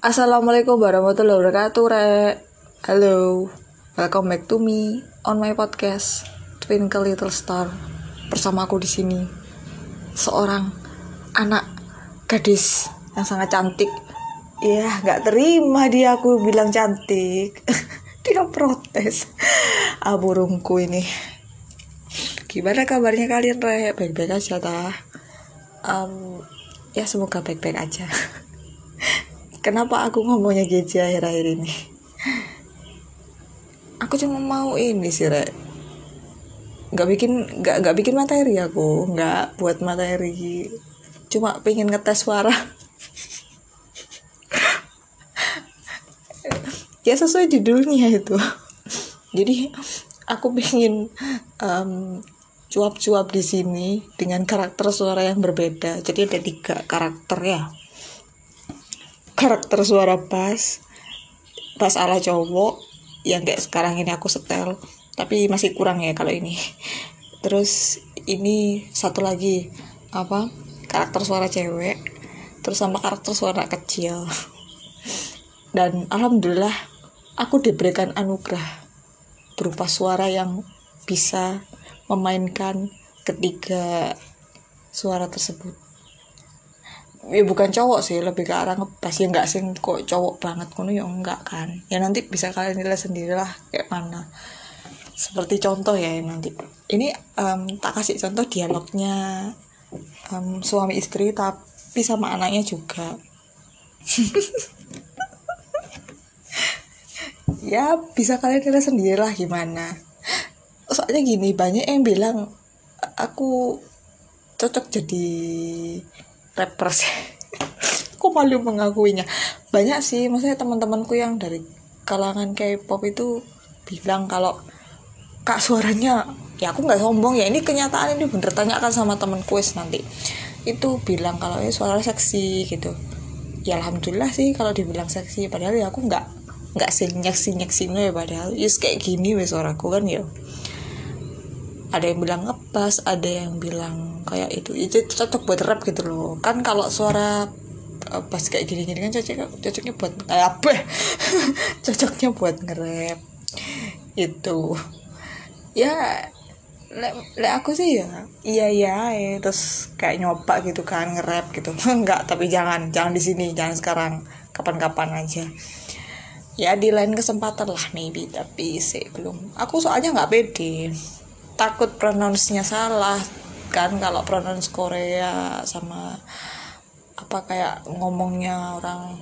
Assalamualaikum warahmatullahi wabarakatuh, Rek. Halo. Welcome back to me on my podcast Twinkle Little Star. Bersama aku di sini seorang anak gadis yang sangat cantik. Ya, nggak terima dia aku bilang cantik. dia protes. Ah, burungku ini. Gimana kabarnya kalian, Rek? Baik-baik aja, tah? Um, ya semoga baik-baik aja. kenapa aku ngomongnya gitu akhir-akhir ini? Aku cuma mau ini sih rek. Nggak bikin nggak nggak bikin materi aku. Nggak buat materi. Cuma pengen ngetes suara. Ya sesuai judulnya itu. Jadi aku pengen um, cuap-cuap di sini dengan karakter suara yang berbeda. Jadi ada tiga karakter ya karakter suara bass bass ala cowok yang kayak sekarang ini aku setel tapi masih kurang ya kalau ini. Terus ini satu lagi apa karakter suara cewek terus sama karakter suara kecil. Dan alhamdulillah aku diberikan anugerah berupa suara yang bisa memainkan ketiga suara tersebut ya bukan cowok sih lebih ke arah ngepas. Ya nggak sih kok cowok banget kono ya enggak kan. Ya nanti bisa kalian nilai sendirilah kayak mana. Seperti contoh ya nanti. Ini um, tak kasih contoh dialognya um, suami istri tapi sama anaknya juga. Ya bisa kalian nilai sendirilah gimana. Soalnya gini banyak yang bilang aku cocok jadi rapper sih. Aku malu mengakuinya. Banyak sih maksudnya teman-temanku yang dari kalangan K-pop itu bilang kalau kak suaranya ya aku nggak sombong ya ini kenyataan ini bener. Tanyakan sama temen kuis nanti. Itu bilang kalau ya suara seksi gitu. Ya alhamdulillah sih kalau dibilang seksi padahal ya aku nggak nggak sinyak sinyak sini ya padahal is kayak gini wes suaraku kan ya ada yang bilang ngepas ada yang bilang kayak itu. Itu cocok buat rap gitu loh. Kan kalau suara pas kayak gini-gini kan cocok cocoknya buat eh, apa? Cocoknya buat nge-rap. Itu. Ya le, le aku sih ya iya iya ya. terus kayak nyoba gitu kan nge-rap gitu. Enggak tapi jangan jangan di sini jangan sekarang. Kapan-kapan aja. Ya di lain kesempatan lah maybe. Tapi sih belum. Aku soalnya nggak pede takut pronounce-nya salah kan kalau pronounce Korea sama apa kayak ngomongnya orang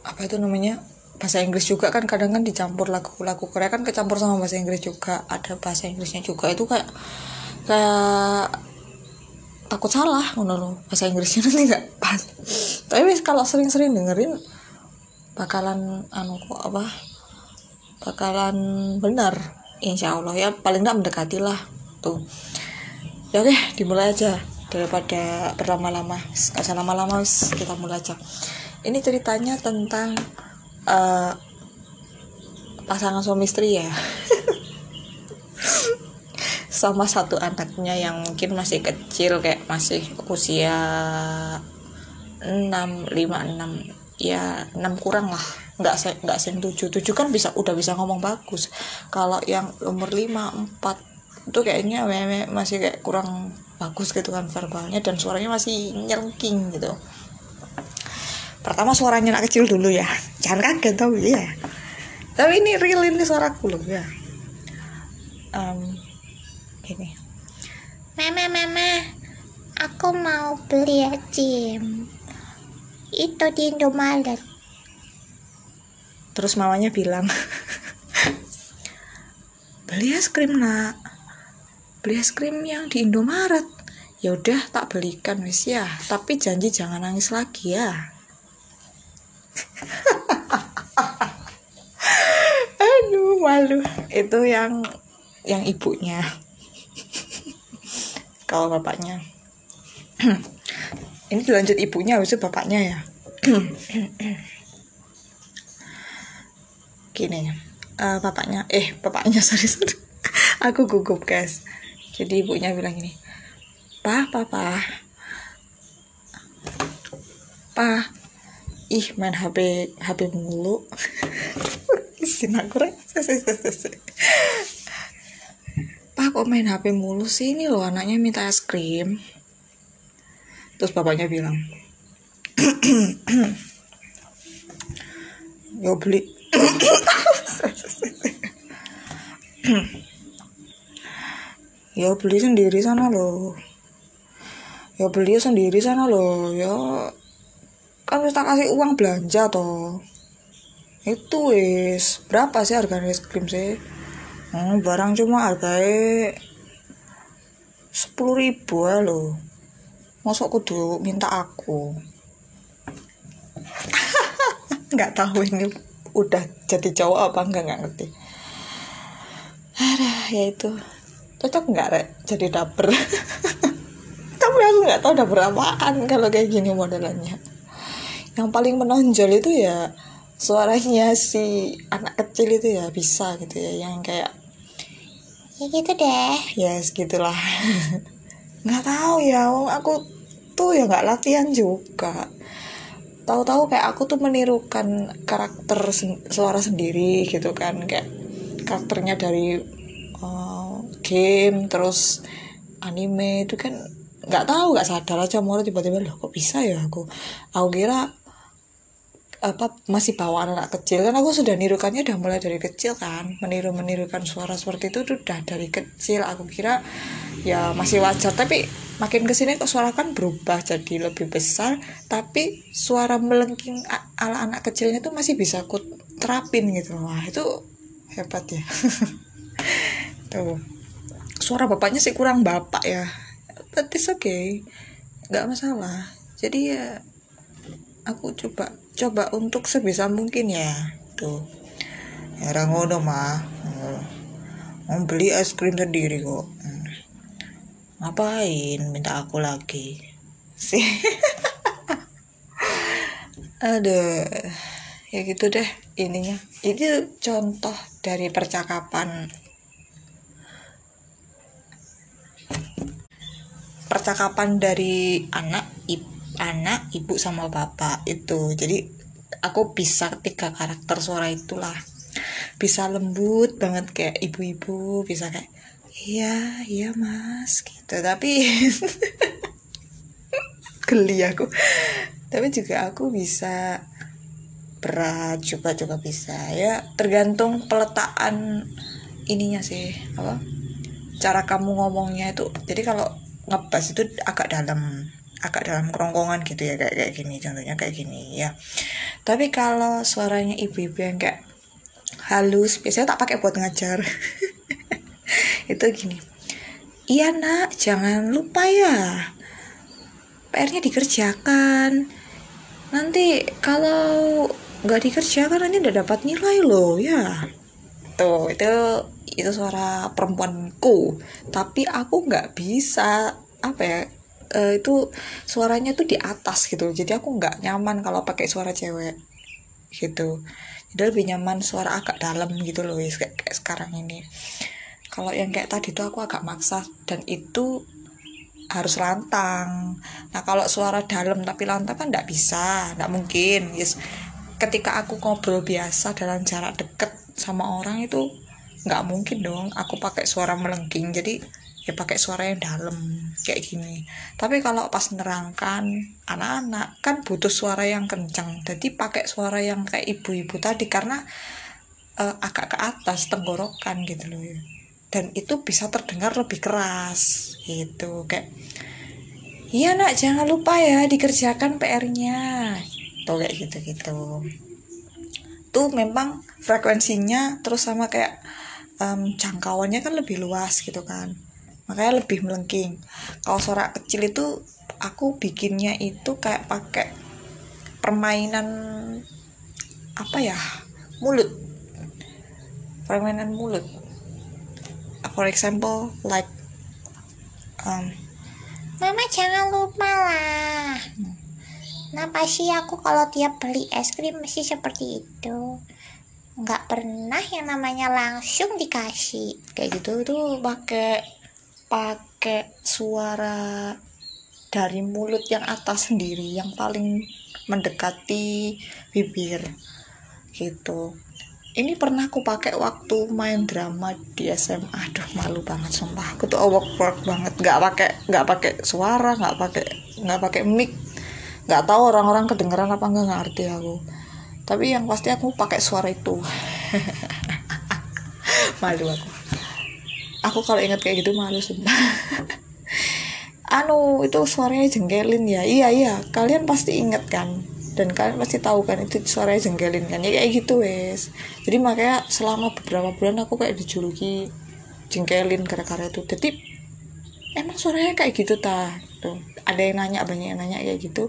apa itu namanya bahasa Inggris juga kan kadang kan dicampur lagu-lagu Korea kan kecampur sama bahasa Inggris juga ada bahasa Inggrisnya juga itu kayak kayak takut salah menurut bahasa Inggrisnya nanti nggak pas. Tapi kalau sering-sering dengerin bakalan anu kok apa bakalan benar insya Allah ya paling nggak mendekati lah tuh. Ya oke dimulai aja daripada berlama-lama. Gak usah lama-lama kita mulai aja. Ini ceritanya tentang uh, pasangan suami istri ya. Sama satu anaknya yang mungkin masih kecil kayak masih usia 6 5 6 ya 6 kurang lah nggak se nggak sen tujuh. Tujuh kan bisa udah bisa ngomong bagus. Kalau yang umur lima empat itu kayaknya meme masih kayak kurang bagus gitu kan verbalnya dan suaranya masih nyelking gitu. Pertama suaranya anak kecil dulu ya. Jangan kaget tau ya tapi ini real ini suaraku loh ya um, gini. Mama mama aku mau beli Jim itu di Indomaret terus mamanya bilang beli es krim nak. Beli es krim yang di Indomaret. Ya udah tak belikan wis ya. Tapi janji jangan nangis lagi ya. Aduh malu. Itu yang yang ibunya. Kalau bapaknya. Ini dilanjut ibunya itu bapaknya ya gini uh, bapaknya eh bapaknya sorry sorry. Aku gugup guys. Jadi ibunya bilang gini pa papa pa ih main HP HP mulu. Isin aku rek pak kok main HP mulu sih? Ini loh anaknya minta es krim. Terus bapaknya bilang yo beli ya beli sendiri sana loh ya beli sendiri sana loh ya. Kan kita kasih uang belanja toh itu wis. Berapa sih harga es krim sih? Hmm, barang cuma harganya sepuluh ribu ya loh masuk kudu minta aku. Nggak tahu ini udah jadi cowok apa enggak nggak ngerti. Ada ya itu. Cocok nggak rek jadi dapur? Tapi aku nggak tahu dapur apaan kalau kayak gini modelannya. Yang paling menonjol itu ya suaranya si anak kecil itu ya bisa gitu ya yang kayak ya gitu deh. Ya yes, segitulah nggak tahu ya aku tuh ya nggak latihan juga tahu-tahu kayak aku tuh menirukan karakter sen suara sendiri gitu kan kayak karakternya dari uh, game terus anime itu kan nggak tahu nggak sadar aja mau tiba-tiba loh kok bisa ya aku? Aku kira apa masih bawa anak kecil. Kan aku sudah nirukannya udah mulai dari kecil kan. Meniru menirukan suara seperti itu udah dari kecil. Aku kira ya masih wajar. Tapi makin ke sini kok suara kan berubah jadi lebih besar. Tapi suara melengking ala anak kecilnya tuh masih bisa aku terapin gitu wah itu hebat ya. Tuh. Suara bapaknya sih kurang bapak ya. But it's okay. Nggak masalah. Jadi ya aku coba coba untuk sebisa mungkin ya tuh. Ya rangono mah mau beli es krim sendiri kok. Ngapain minta aku lagi? Sih ada ya gitu deh ininya. Itu contoh dari percakapan. Percakapan dari anak anak ibu sama bapak itu. Jadi aku bisa tiga karakter suara itulah. Bisa lembut banget kayak ibu-ibu bisa kayak iya iya mas gitu. Tapi geli aku. Tapi juga aku bisa berat juga juga bisa. Ya tergantung peletakan ininya sih apa cara kamu ngomongnya itu. Jadi kalau ngebas itu agak dalam agak dalam kerongkongan gitu ya kayak kayak gini contohnya kayak gini ya. Tapi kalau suaranya ibu-ibu yang kayak halus biasanya tak pakai buat ngajar. Itu gini iya nak jangan lupa ya PR-nya dikerjakan. Nanti kalau nggak dikerjakan nanti udah dapat nilai loh ya. Tuh itu itu suara perempuanku. Tapi aku nggak bisa apa ya uh, itu suaranya tuh di atas gitu. Jadi aku nggak nyaman kalau pakai suara cewek gitu. Jadi lebih nyaman suara agak dalam gitu loh kayak, kayak sekarang ini. Kalau yang kayak tadi tuh aku agak maksa. Dan itu harus lantang. Nah kalau suara dalam tapi lantang kan nggak bisa nggak mungkin yes ketika aku ngobrol biasa dalam jarak deket sama orang itu nggak mungkin dong aku pakai suara melengking. Jadi ya pakai suara yang dalam kayak gini. Tapi kalau pas nerangkan anak-anak kan butuh suara yang kencang jadi pakai suara yang kayak ibu-ibu tadi karena uh, agak ke atas tenggorokan gitu loh ya. Dan itu bisa terdengar lebih keras gitu. Kayak iya nak jangan lupa ya dikerjakan PR-nya tuh kayak gitu gitu tuh memang frekuensinya terus sama kayak um, jangkauannya kan lebih luas gitu kan makanya lebih melengking kalau suara kecil itu aku bikinnya itu kayak pakai permainan apa ya mulut permainan mulut for example like um, Mama jangan lupa lah. Kenapa sih aku kalau tiap beli es krim mesti seperti itu? Nggak pernah yang namanya langsung dikasih. Kayak gitu tuh pakai pakai suara dari mulut yang atas sendiri yang paling mendekati bibir gitu. Ini pernah aku pakai waktu main drama di SMA aduh malu banget sumpah. Aku tuh awkward banget. Nggak pakai nggak pakai suara nggak pakai nggak pakai mic. Nggak tahu orang-orang kedengeran apa enggak ngerti aku. Tapi yang pasti aku pakai suara itu. Malu aku aku kalau ingat kayak gitu malu sumpah. Anu itu suaranya jengkelin ya. Iya iya. Kalian pasti inget kan? Dan kalian pasti tahu kan itu suaranya jengkelin kan? Ya kayak gitu wes. Jadi makanya selama beberapa bulan aku kayak dijuluki jengkelin gara-gara itu. Jadi emang suaranya kayak gitu ta? Tuh ada yang nanya banyak yang nanya kayak gitu.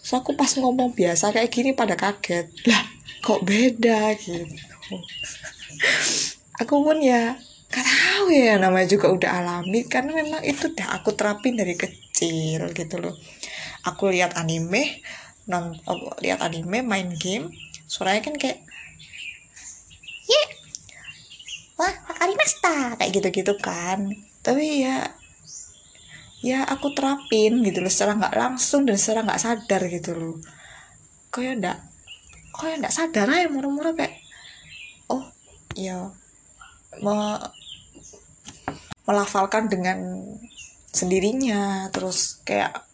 So aku pas ngomong biasa kayak gini pada kaget. Lah kok beda gitu? Aku pun ya gak tahu ya namanya juga udah alami karena memang itu udah aku terapin dari kecil gitu loh. Aku lihat anime non oh, lihat anime main game suaranya kan kayak ye wah masta kayak gitu-gitu kan. Tapi ya ya aku terapin gitu loh secara nggak langsung dan secara nggak sadar gitu loh. Kok ya enggak kok ya enggak sadar aja murah-murah kayak oh ya me melafalkan dengan sendirinya terus kayak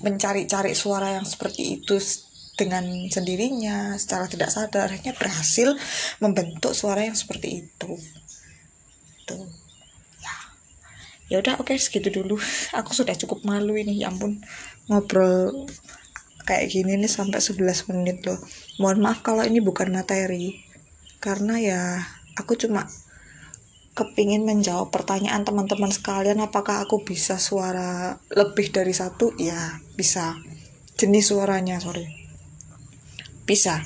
mencari-cari suara yang seperti itu dengan sendirinya secara tidak sadar. Akhirnya berhasil membentuk suara yang seperti itu. Tuh. Ya udah oke okay, segitu dulu. Aku sudah cukup malu ini ya ampun. Ngobrol kayak gini nih sampai 11 menit loh. Mohon maaf kalau ini bukan materi karena ya aku cuma kepingin menjawab pertanyaan teman-teman sekalian apakah aku bisa suara lebih dari satu? Ya bisa. Jenis suaranya sorry. Bisa.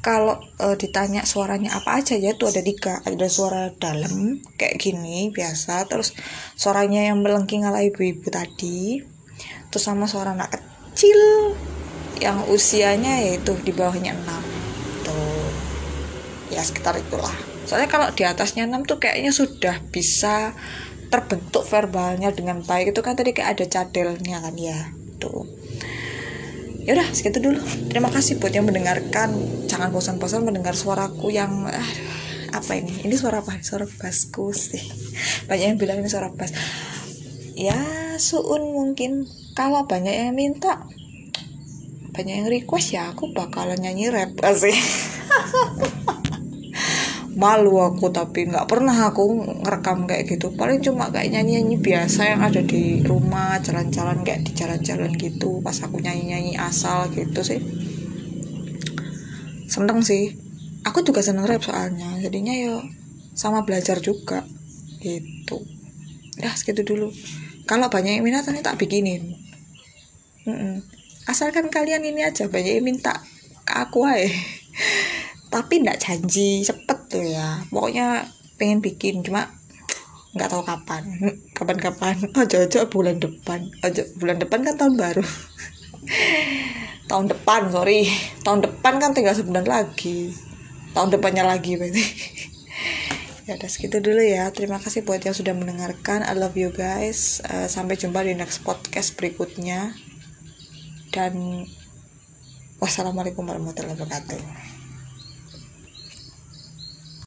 Kalau e, ditanya suaranya apa aja ya itu ada tiga. Ada suara dalam kayak gini biasa. Terus suaranya yang melengking ala ibu-ibu tadi. Terus sama suara anak kecil yang usianya yaitu di bawahnya enam. Tuh. Ya sekitar itulah soalnya kalau di atasnya 6 tuh kayaknya sudah bisa terbentuk verbalnya dengan baik. Itu kan tadi kayak ada cadelnya kan ya. Tuh. Ya udah segitu dulu. Terima kasih buat yang mendengarkan. Jangan bosan-bosan mendengar suaraku yang uh, apa ini? Ini suara apa? Suara basku sih. Banyak yang bilang ini suara bas. Ya suun mungkin. Kalau banyak yang minta banyak yang request ya aku bakalan nyanyi rap sih malu aku tapi nggak pernah aku ngerekam kayak gitu. Paling cuma kayak nyanyi nyanyi biasa yang ada di rumah jalan-jalan kayak di jalan-jalan gitu pas aku nyanyi nyanyi asal gitu sih. Seneng sih. Aku juga seneng rap soalnya jadinya ya sama belajar juga gitu. Ya segitu dulu. Kalau banyak yang minat nanti tak bikinin. Mm -mm. asalkan kalian ini aja banyak yang minta ke aku aja tapi nggak janji cepet tuh ya. Pokoknya pengen bikin cuma nggak tahu kapan. Kapan-kapan. Oh jojo bulan depan. Ojo bulan depan kan tahun baru. Tahun depan sorry. Tahun depan kan tinggal sebulan lagi. Tahun depannya lagi berarti. Ya udah segitu dulu ya. Terima kasih buat yang sudah mendengarkan. I love you guys. Uh, sampai jumpa di next podcast berikutnya. Dan wassalamualaikum warahmatullahi wabarakatuh